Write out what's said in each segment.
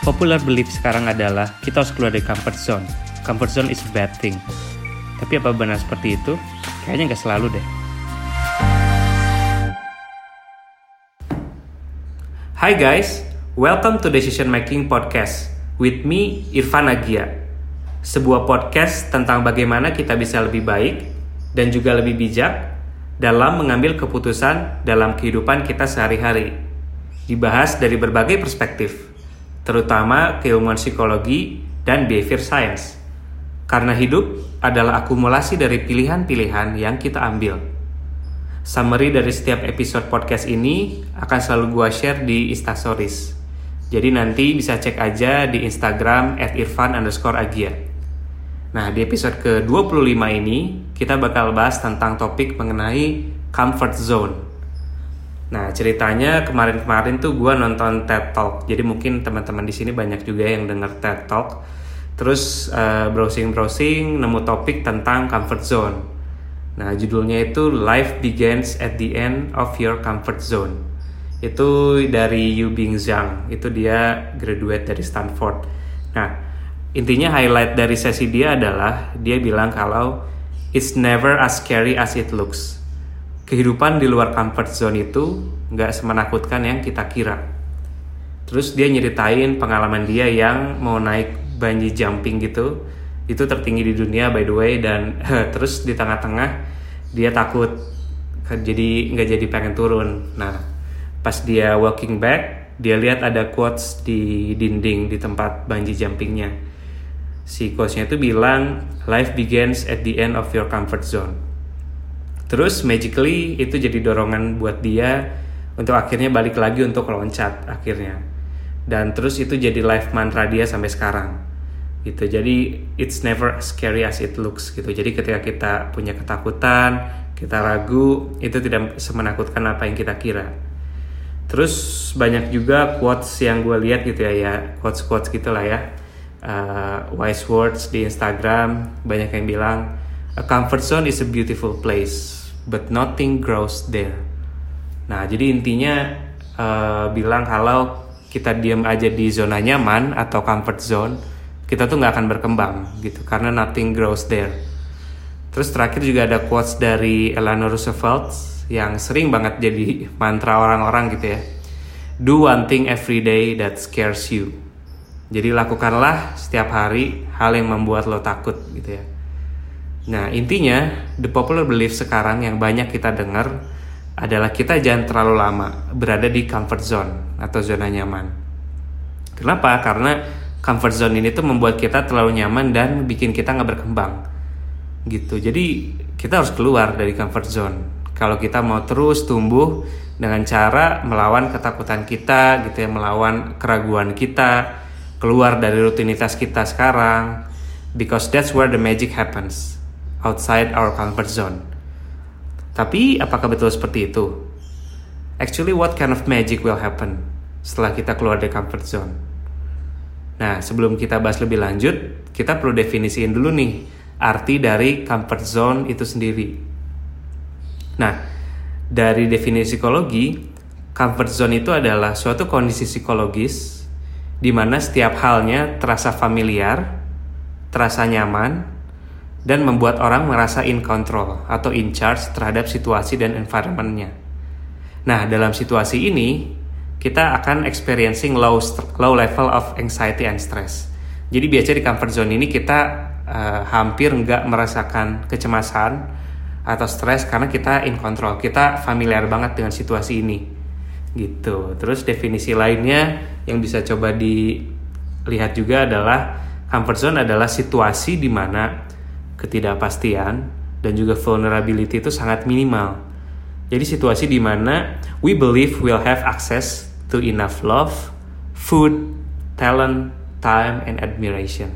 Popular belief sekarang adalah kita harus keluar dari comfort zone. Comfort zone is a bad thing. Tapi apa benar seperti itu? Kayaknya nggak selalu deh. Hi guys, welcome to Decision Making Podcast with me Irfan Agia. Sebuah podcast tentang bagaimana kita bisa lebih baik dan juga lebih bijak dalam mengambil keputusan dalam kehidupan kita sehari-hari. Dibahas dari berbagai perspektif terutama keilmuan psikologi dan behavior science. Karena hidup adalah akumulasi dari pilihan-pilihan yang kita ambil. Summary dari setiap episode podcast ini akan selalu gua share di Instastories. Jadi nanti bisa cek aja di Instagram at irfan underscore agia. Nah di episode ke-25 ini kita bakal bahas tentang topik mengenai comfort zone Nah ceritanya kemarin-kemarin tuh gue nonton TED Talk, jadi mungkin teman-teman di sini banyak juga yang denger TED Talk. Terus uh, browsing-browsing nemu topik tentang comfort zone. Nah judulnya itu Life Begins at the End of Your Comfort Zone. Itu dari Yu Bing Zhang, itu dia graduate dari Stanford. Nah intinya highlight dari sesi dia adalah dia bilang kalau it's never as scary as it looks kehidupan di luar comfort zone itu nggak semenakutkan yang kita kira. Terus dia nyeritain pengalaman dia yang mau naik bungee jumping gitu, itu tertinggi di dunia by the way dan terus di tengah-tengah dia takut jadi nggak jadi pengen turun. Nah pas dia walking back dia lihat ada quotes di dinding di tempat bungee jumpingnya. Si quotesnya itu bilang life begins at the end of your comfort zone Terus magically itu jadi dorongan buat dia untuk akhirnya balik lagi untuk loncat akhirnya. Dan terus itu jadi life mantra dia sampai sekarang. Gitu. Jadi it's never scary as it looks gitu. Jadi ketika kita punya ketakutan, kita ragu, itu tidak semenakutkan apa yang kita kira. Terus banyak juga quotes yang gue lihat gitu ya, ya quotes-quotes gitulah ya. Uh, wise words di Instagram banyak yang bilang a comfort zone is a beautiful place but nothing grows there. Nah, jadi intinya uh, bilang kalau kita diam aja di zona nyaman atau comfort zone, kita tuh nggak akan berkembang gitu karena nothing grows there. Terus terakhir juga ada quotes dari Eleanor Roosevelt yang sering banget jadi mantra orang-orang gitu ya. Do one thing every day that scares you. Jadi lakukanlah setiap hari hal yang membuat lo takut gitu ya. Nah, intinya the popular belief sekarang yang banyak kita dengar adalah kita jangan terlalu lama berada di comfort zone atau zona nyaman. Kenapa? Karena comfort zone ini tuh membuat kita terlalu nyaman dan bikin kita nggak berkembang. Gitu. Jadi kita harus keluar dari comfort zone. Kalau kita mau terus tumbuh dengan cara melawan ketakutan kita, gitu ya, melawan keraguan kita, keluar dari rutinitas kita sekarang, because that's where the magic happens outside our comfort zone. Tapi apakah betul seperti itu? Actually, what kind of magic will happen setelah kita keluar dari comfort zone? Nah, sebelum kita bahas lebih lanjut, kita perlu definisiin dulu nih arti dari comfort zone itu sendiri. Nah, dari definisi psikologi, comfort zone itu adalah suatu kondisi psikologis di mana setiap halnya terasa familiar, terasa nyaman, dan membuat orang merasa in control atau in charge terhadap situasi dan environmentnya. Nah, dalam situasi ini, kita akan experiencing low, low level of anxiety and stress. Jadi biasanya di comfort zone ini kita uh, hampir nggak merasakan kecemasan atau stres karena kita in control, kita familiar banget dengan situasi ini. Gitu. Terus definisi lainnya yang bisa coba dilihat juga adalah comfort zone adalah situasi di mana ketidakpastian dan juga vulnerability itu sangat minimal. Jadi situasi di mana we believe we'll have access to enough love, food, talent, time, and admiration.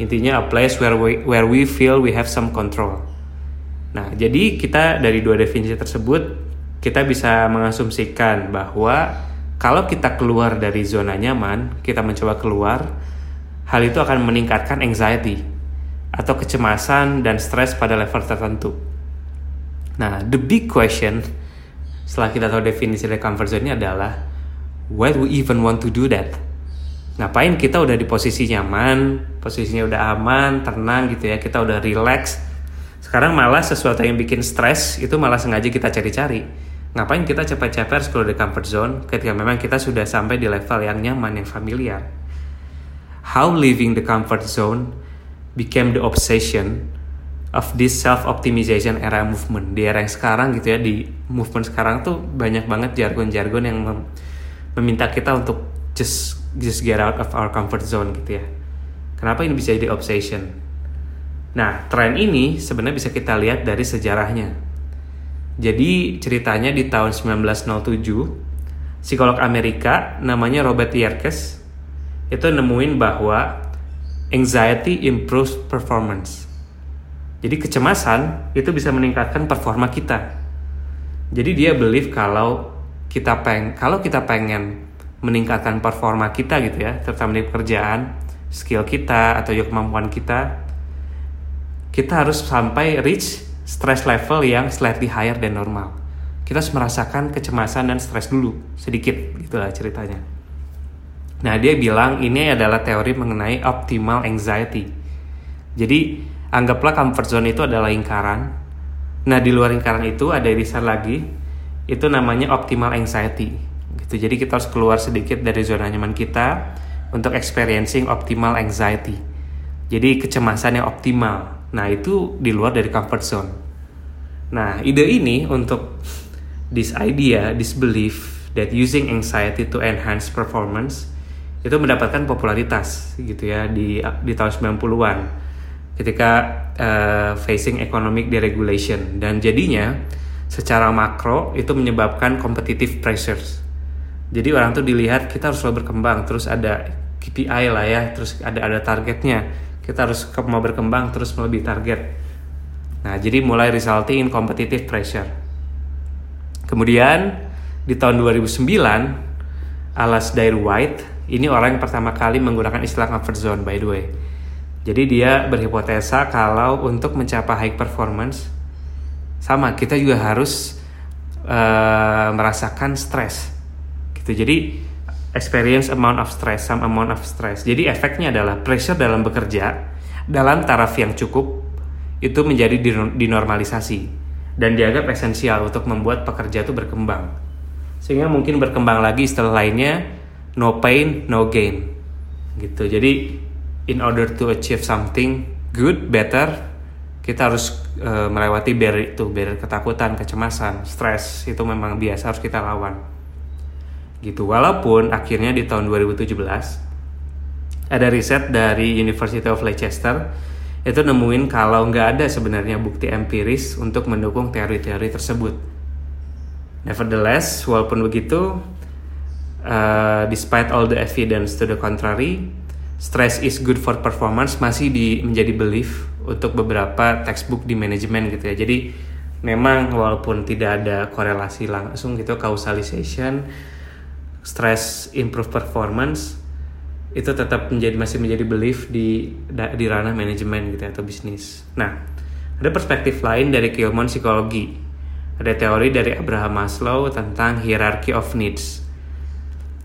Intinya a place where we, where we feel we have some control. Nah, jadi kita dari dua definisi tersebut kita bisa mengasumsikan bahwa kalau kita keluar dari zona nyaman, kita mencoba keluar, hal itu akan meningkatkan anxiety atau kecemasan dan stres pada level tertentu. Nah, the big question setelah kita tahu definisi dari comfort zone ini adalah why do we even want to do that? ngapain kita udah di posisi nyaman posisinya udah aman tenang gitu ya kita udah relax sekarang malah sesuatu yang bikin stres itu malah sengaja kita cari-cari ngapain kita capek-capek harus keluar dari comfort zone ketika memang kita sudah sampai di level yang nyaman yang familiar how living the comfort zone became the obsession of this self optimization era movement di era yang sekarang gitu ya di movement sekarang tuh banyak banget jargon-jargon yang mem meminta kita untuk just just get out of our comfort zone gitu ya. Kenapa ini bisa jadi obsession? Nah, tren ini sebenarnya bisa kita lihat dari sejarahnya. Jadi ceritanya di tahun 1907, psikolog Amerika namanya Robert Yerkes itu nemuin bahwa anxiety improves performance. Jadi kecemasan itu bisa meningkatkan performa kita. Jadi dia believe kalau kita peng kalau kita pengen meningkatkan performa kita gitu ya, terutama di pekerjaan, skill kita atau juga kemampuan kita, kita harus sampai reach stress level yang slightly higher than normal. Kita harus merasakan kecemasan dan stres dulu sedikit gitulah ceritanya. Nah dia bilang ini adalah teori mengenai optimal anxiety. Jadi anggaplah comfort zone itu adalah lingkaran. Nah di luar lingkaran itu ada irisan lagi, itu namanya optimal anxiety. Gitu. Jadi kita harus keluar sedikit dari zona nyaman kita untuk experiencing optimal anxiety. Jadi kecemasan yang optimal. Nah itu di luar dari comfort zone. Nah ide ini untuk this idea this belief that using anxiety to enhance performance itu mendapatkan popularitas gitu ya di di tahun 90-an ketika uh, facing economic deregulation. Dan jadinya secara makro itu menyebabkan competitive pressures. Jadi orang tuh dilihat kita harus selalu berkembang terus ada KPI lah ya terus ada ada targetnya. Kita harus mau berkembang terus melebihi target. Nah jadi mulai resulting in competitive pressure. Kemudian di tahun 2009 Alas Dair White ini orang yang pertama kali menggunakan istilah comfort zone by the way. Jadi dia berhipotesa kalau untuk mencapai high performance sama kita juga harus uh, merasakan stres gitu jadi experience amount of stress some amount of stress. Jadi efeknya adalah pressure dalam bekerja dalam taraf yang cukup itu menjadi dinormalisasi dan dianggap esensial untuk membuat pekerja itu berkembang. Sehingga mungkin berkembang lagi istilah lainnya no pain no gain. Gitu. Jadi in order to achieve something good better kita harus uh, melewati barrier itu barrier ketakutan kecemasan stres itu memang biasa harus kita lawan. Gitu. Walaupun akhirnya di tahun 2017 ada riset dari University of Leicester itu nemuin kalau nggak ada sebenarnya bukti empiris untuk mendukung teori-teori tersebut. Nevertheless, walaupun begitu, uh, despite all the evidence to the contrary, stress is good for performance masih di, menjadi belief untuk beberapa textbook di manajemen gitu ya. Jadi memang walaupun tidak ada korelasi langsung gitu causalization stress improve performance itu tetap menjadi masih menjadi belief di di ranah manajemen gitu ya, atau bisnis. Nah, ada perspektif lain dari keilmuan psikologi. Ada teori dari Abraham Maslow tentang hierarchy of needs.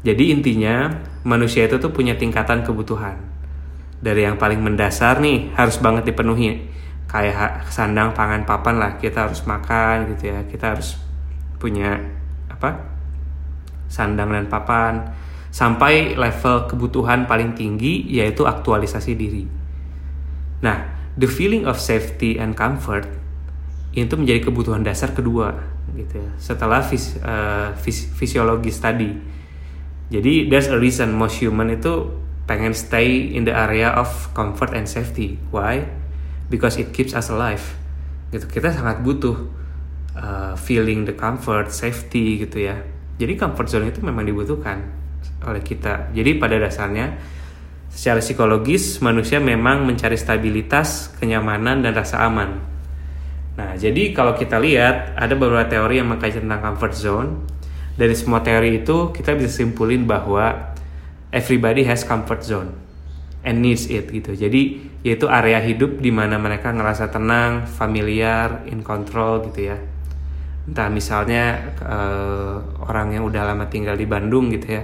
Jadi intinya manusia itu tuh punya tingkatan kebutuhan. Dari yang paling mendasar nih harus banget dipenuhi. Kayak sandang pangan papan lah, kita harus makan gitu ya. Kita harus punya apa? sandang dan papan, sampai level kebutuhan paling tinggi yaitu aktualisasi diri. Nah, the feeling of safety and comfort itu menjadi kebutuhan dasar kedua gitu ya. Setelah fis, uh, fis, fisiologis tadi. Jadi there's a reason most human itu pengen stay in the area of comfort and safety. Why? Because it keeps us alive. Gitu. Kita sangat butuh uh, feeling the comfort, safety gitu ya jadi comfort zone itu memang dibutuhkan oleh kita. Jadi pada dasarnya secara psikologis manusia memang mencari stabilitas, kenyamanan dan rasa aman. Nah, jadi kalau kita lihat ada beberapa teori yang mengkaji tentang comfort zone. Dari semua teori itu kita bisa simpulin bahwa everybody has comfort zone and needs it gitu. Jadi yaitu area hidup di mana mereka ngerasa tenang, familiar, in control gitu ya entah misalnya uh, orang yang udah lama tinggal di Bandung gitu ya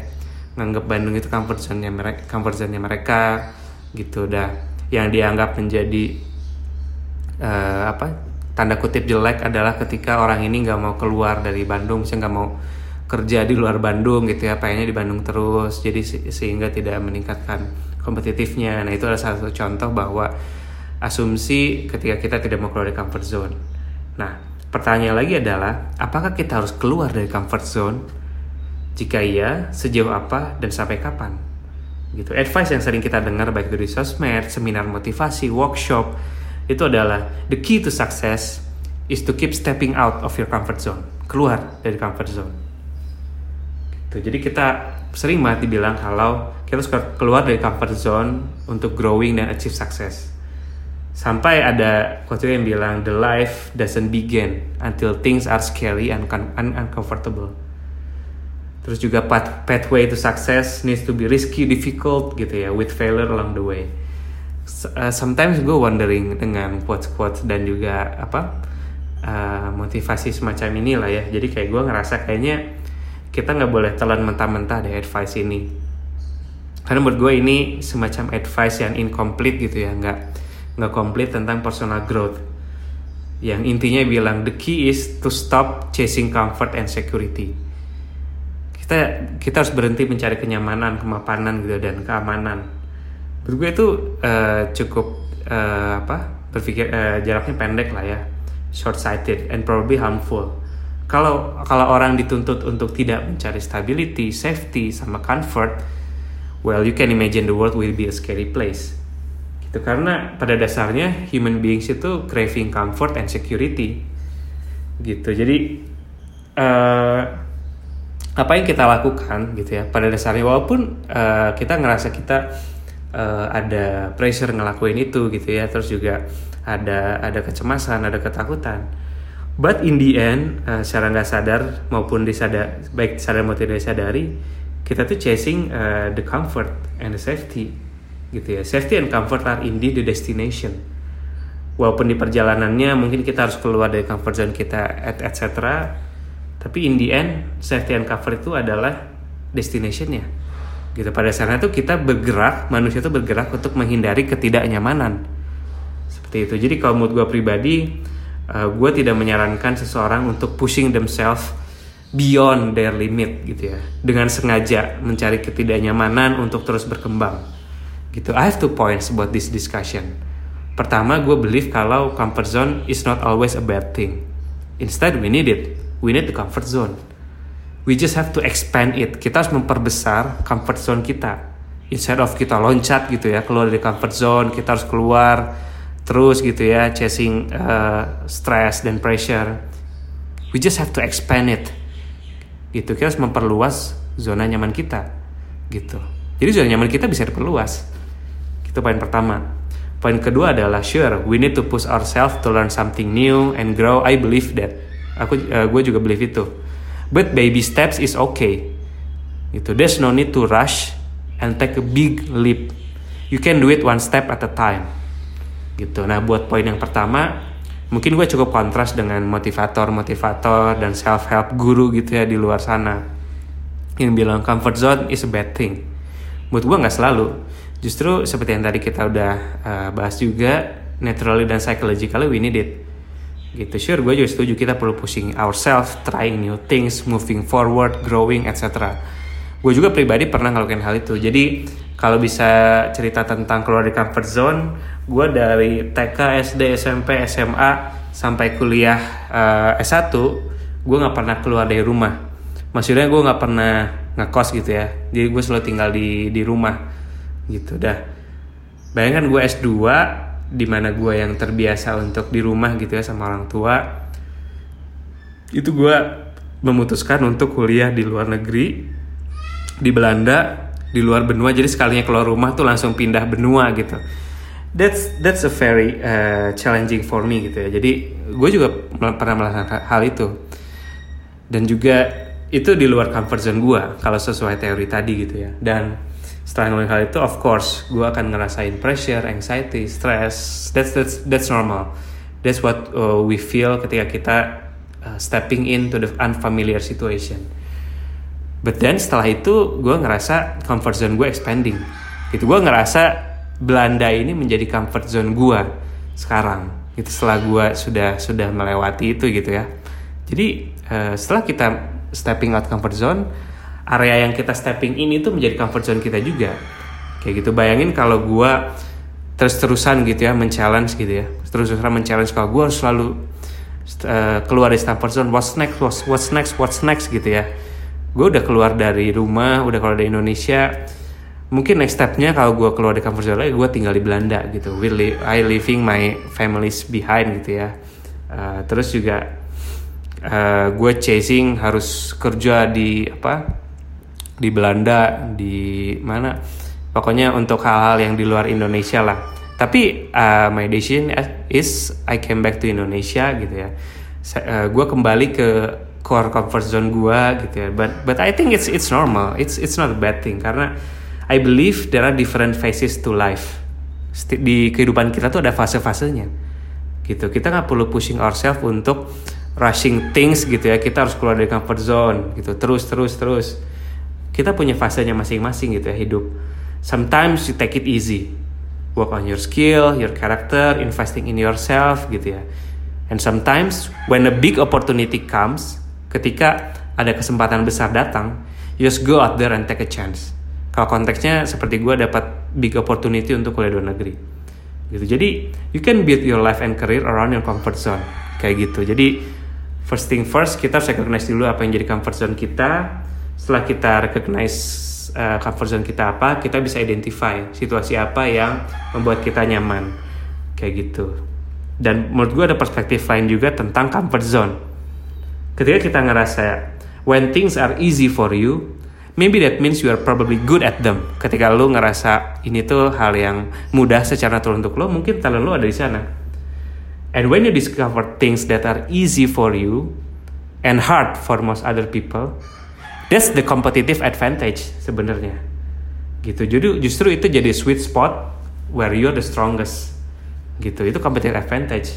nganggap Bandung itu comfort zone-nya mereka comfort zone-nya mereka gitu dah yang dianggap menjadi uh, apa tanda kutip jelek adalah ketika orang ini nggak mau keluar dari Bandung, misalnya nggak mau kerja di luar Bandung gitu ya, pengennya di Bandung terus, jadi sehingga tidak meningkatkan kompetitifnya. Nah itu adalah salah satu contoh bahwa asumsi ketika kita tidak mau keluar dari comfort zone. Nah pertanyaan lagi adalah, apakah kita harus keluar dari comfort zone? Jika iya, sejauh apa dan sampai kapan? Gitu. Advice yang sering kita dengar baik dari sosmed, seminar motivasi, workshop, itu adalah the key to success is to keep stepping out of your comfort zone keluar dari comfort zone gitu. jadi kita sering banget dibilang kalau kita harus keluar dari comfort zone untuk growing dan achieve success. Sampai ada quote yang bilang the life doesn't begin until things are scary and un uncomfortable. Terus juga path pathway to success needs to be risky difficult gitu ya with failure along the way. Uh, sometimes gue wondering dengan quotes-quotes dan juga apa uh, motivasi semacam ini lah ya. Jadi kayak gue ngerasa kayaknya kita nggak boleh telan mentah-mentah deh advice ini. Karena menurut gue ini semacam advice yang incomplete gitu ya. Nggak nggak komplit tentang personal growth. Yang intinya bilang the key is to stop chasing comfort and security. Kita kita harus berhenti mencari kenyamanan kemapanan gitu dan keamanan. Menurut gue itu uh, cukup uh, apa berpikir uh, jaraknya pendek lah ya. Short sighted and probably harmful kalau kalau orang dituntut untuk tidak mencari stability safety sama comfort well you can imagine the world will be a scary place. Gitu karena pada dasarnya human beings itu craving comfort and security. Gitu jadi uh, apa yang kita lakukan gitu ya pada dasarnya walaupun uh, kita ngerasa kita uh, ada pressure ngelakuin itu gitu ya terus juga ada ada kecemasan ada ketakutan but in the end uh, secara nggak sadar maupun disadar baik sadar maupun tidak sadari kita tuh chasing uh, the comfort and the safety gitu ya. Safety and comfort are indeed the destination. Walaupun di perjalanannya mungkin kita harus keluar dari comfort zone kita etc tapi in the end safety and comfort itu adalah destinationnya. Gitu. Pada saat itu kita bergerak manusia itu bergerak untuk menghindari ketidaknyamanan. Seperti itu. Jadi kalau menurut gue pribadi uh, gue tidak menyarankan seseorang untuk pushing themselves beyond their limit gitu ya. Dengan sengaja mencari ketidaknyamanan untuk terus berkembang. Gitu. I have two points about this discussion. Pertama gue believe kalau comfort zone is not always a bad thing. Instead we need it. We need the comfort zone. We just have to expand it. Kita harus memperbesar comfort zone kita. Instead of kita loncat gitu ya, keluar dari comfort zone, kita harus keluar terus gitu ya, chasing uh, stress dan pressure. We just have to expand it. Gitu, kita harus memperluas zona nyaman kita. Gitu. Jadi zona nyaman kita bisa diperluas. Itu poin pertama. Poin kedua adalah sure, we need to push ourselves to learn something new and grow. I believe that. Aku, uh, gue juga believe itu But baby steps is okay. Itu there's no need to rush and take a big leap. You can do it one step at a time. Gitu. Nah, buat poin yang pertama, mungkin gue cukup kontras dengan motivator-motivator dan self-help guru gitu ya di luar sana. Yang bilang comfort zone is a bad thing. Buat gue nggak selalu. Justru seperti yang tadi kita udah uh, bahas juga, naturally dan psychologically we need it gitu sure gue juga setuju kita perlu pushing ourselves trying new things moving forward growing etc gue juga pribadi pernah ngelakuin hal itu jadi kalau bisa cerita tentang keluar dari comfort zone gue dari TK SD SMP SMA sampai kuliah uh, eh, S1 gue nggak pernah keluar dari rumah. Maksudnya gue nggak pernah ngekos gitu ya. Jadi gue selalu tinggal di di rumah gitu dah. Bayangkan gue S2 di mana gue yang terbiasa untuk di rumah gitu ya sama orang tua itu gue memutuskan untuk kuliah di luar negeri di Belanda di luar benua. Jadi sekalinya keluar rumah tuh langsung pindah benua gitu that's that's a very uh, challenging for me gitu ya. Jadi gue juga pernah melakukan hal itu. Dan juga itu di luar comfort zone gue kalau sesuai teori tadi gitu ya. Dan setelah ngelakuin hal itu of course gue akan ngerasain pressure anxiety stress. That's that's that's normal. That's what uh, we feel ketika kita uh, stepping into the unfamiliar situation. But then setelah itu gue ngerasa comfort zone gue expanding. Gitu gue ngerasa Belanda ini menjadi comfort zone gue sekarang. Itu setelah gue sudah sudah melewati itu gitu ya. Jadi uh, setelah kita stepping out comfort zone area yang kita stepping in itu menjadi comfort zone kita juga. Kayak gitu. Bayangin kalau gue terus-terusan gitu ya men-challenge gitu ya. Terus-terusan men-challenge kalau gue selalu uh, keluar dari comfort zone. What's next? What's, what's next? What's next gitu ya. Gue udah keluar dari rumah udah keluar dari Indonesia mungkin next stepnya kalau gue keluar dari comfort zone lagi gue tinggal di Belanda gitu. We li I leaving my families behind gitu ya. Uh, terus juga uh, eh, gue chasing harus kerja di apa di Belanda di mana. Pokoknya untuk hal-hal yang di luar Indonesia lah. Tapi uh, my decision is I came back to Indonesia gitu ya. Uh, gue kembali ke core comfort zone gue gitu ya. But but I think it's it's normal. It's it's not a bad thing karena I believe there are different phases to life. Di kehidupan kita tuh ada fase-fasenya. Gitu. Kita nggak perlu pushing ourselves untuk rushing things gitu ya. Kita harus keluar dari comfort zone gitu. Terus terus terus. Kita punya fasenya masing-masing gitu ya hidup. Sometimes you take it easy. Work on your skill, your character, investing in yourself gitu ya. And sometimes when a big opportunity comes, ketika ada kesempatan besar datang, you just go out there and take a chance kalau konteksnya seperti gue dapat big opportunity untuk kuliah luar negeri. Gitu. Jadi you can build your life and career around your comfort zone. Kayak gitu. Jadi first thing first kita harus recognize dulu apa yang jadi comfort zone kita. Setelah kita recognize uh, comfort zone kita apa kita bisa identify situasi apa yang membuat kita nyaman. Kayak gitu. Dan menurut gue ada perspektif lain juga tentang comfort zone. Ketika kita ngerasa when things are easy for you maybe that means you are probably good at them. Ketika lu ngerasa ini tuh hal yang mudah secara natural untuk lo, mungkin talent lo ada di sana. And when you discover things that are easy for you and hard for most other people, that's the competitive advantage sebenarnya. Gitu. Jadi justru itu jadi sweet spot where you're the strongest. Gitu. Itu competitive advantage.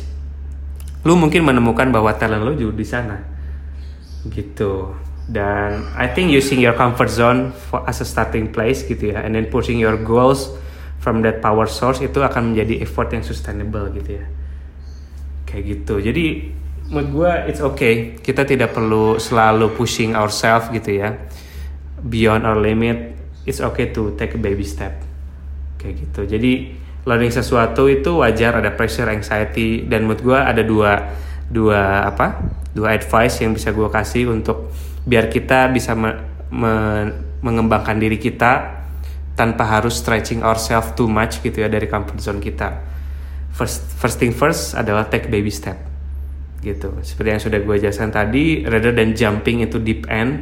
Lu mungkin menemukan bahwa talent lo juga di sana. Gitu dan I think using your comfort zone for as a starting place gitu ya. And then pushing your goals from that power source itu akan menjadi effort yang sustainable gitu ya. Kayak gitu. Jadi menurut gue it's okay. Kita tidak perlu selalu pushing ourselves gitu ya. Beyond our limit it's okay to take a baby step. Kayak gitu. Jadi learning sesuatu itu wajar ada pressure anxiety dan menurut gue ada dua dua apa? Dua advice yang bisa gue kasih untuk biar kita bisa me, me, mengembangkan diri kita tanpa harus stretching ourselves too much gitu ya dari comfort zone kita. First first thing first adalah take baby step gitu. Seperti yang sudah gue jelaskan tadi, rather than jumping into deep end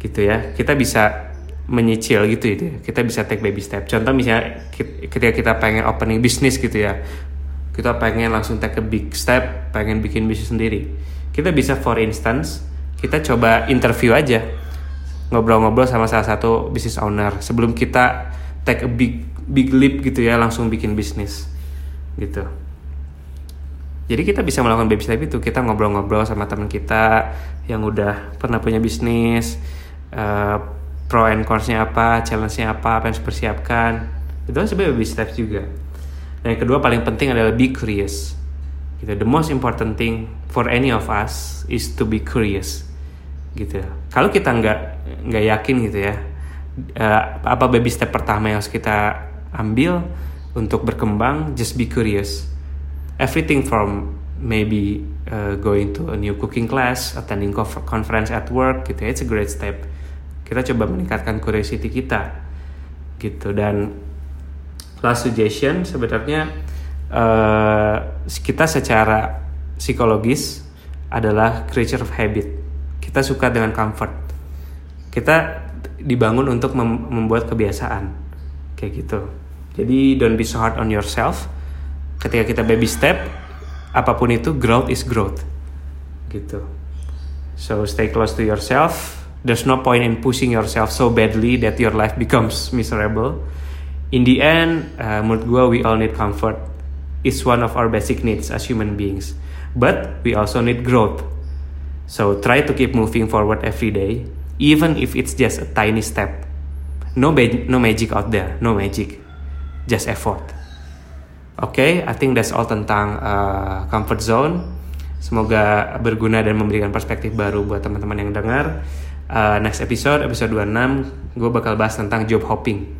gitu ya, kita bisa menyicil gitu ya. Kita bisa take baby step. Contoh misalnya ketika kita pengen opening bisnis gitu ya, kita pengen langsung take a big step, pengen bikin bisnis sendiri. Kita bisa for instance kita coba interview aja. Ngobrol-ngobrol sama salah satu business owner. Sebelum kita take a big big leap gitu ya langsung bikin bisnis. Gitu. Jadi kita bisa melakukan baby step itu. Kita ngobrol-ngobrol sama teman kita yang udah pernah punya bisnis uh, pro and cons-nya apa challenge-nya apa apa yang harus persiapkan itu kan sebenarnya baby step juga. Dan yang kedua paling penting adalah be curious. Gitu. The most important thing for any of us is to be curious gitu. Kalau kita nggak nggak yakin gitu ya uh, apa baby step pertama yang harus kita ambil untuk berkembang just be curious. Everything from maybe uh, going to a new cooking class attending conference at work gitu ya it's a great step. Kita coba meningkatkan curiosity kita gitu. Dan last suggestion sebenarnya uh, kita secara psikologis adalah creature of habit kita suka dengan comfort. Kita dibangun untuk mem membuat kebiasaan. Kayak gitu. Jadi don't be so hard on yourself. Ketika kita baby step apa pun itu growth is growth. Gitu. So stay close to yourself. There's no point in pushing yourself so badly that your life becomes miserable. In the end uh, menurut gue we all need comfort. It's one of our basic needs as human beings. But we also need growth So try to keep moving forward every day even if it's just a tiny step. No, no magic out there, no magic, just effort. Oke, okay, I think that's all tentang uh, comfort zone. Semoga berguna dan memberikan perspektif baru buat teman-teman yang dengar. Uh, next episode, episode 26, gue bakal bahas tentang job hopping,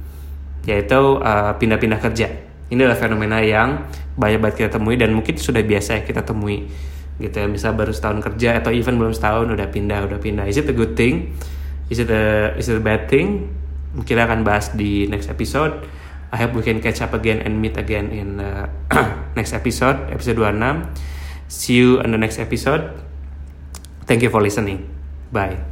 yaitu uh, pindah-pindah kerja. Ini adalah fenomena yang banyak banget kita temui dan mungkin sudah biasa ya kita temui gitu ya. Misal baru setahun kerja atau even belum setahun udah pindah udah pindah. Is it a good thing? Is it a is it a bad thing? Kita akan bahas di next episode. I hope we can catch up again and meet again in uh, next episode episode 26 see you on the next episode. Thank you for listening. Bye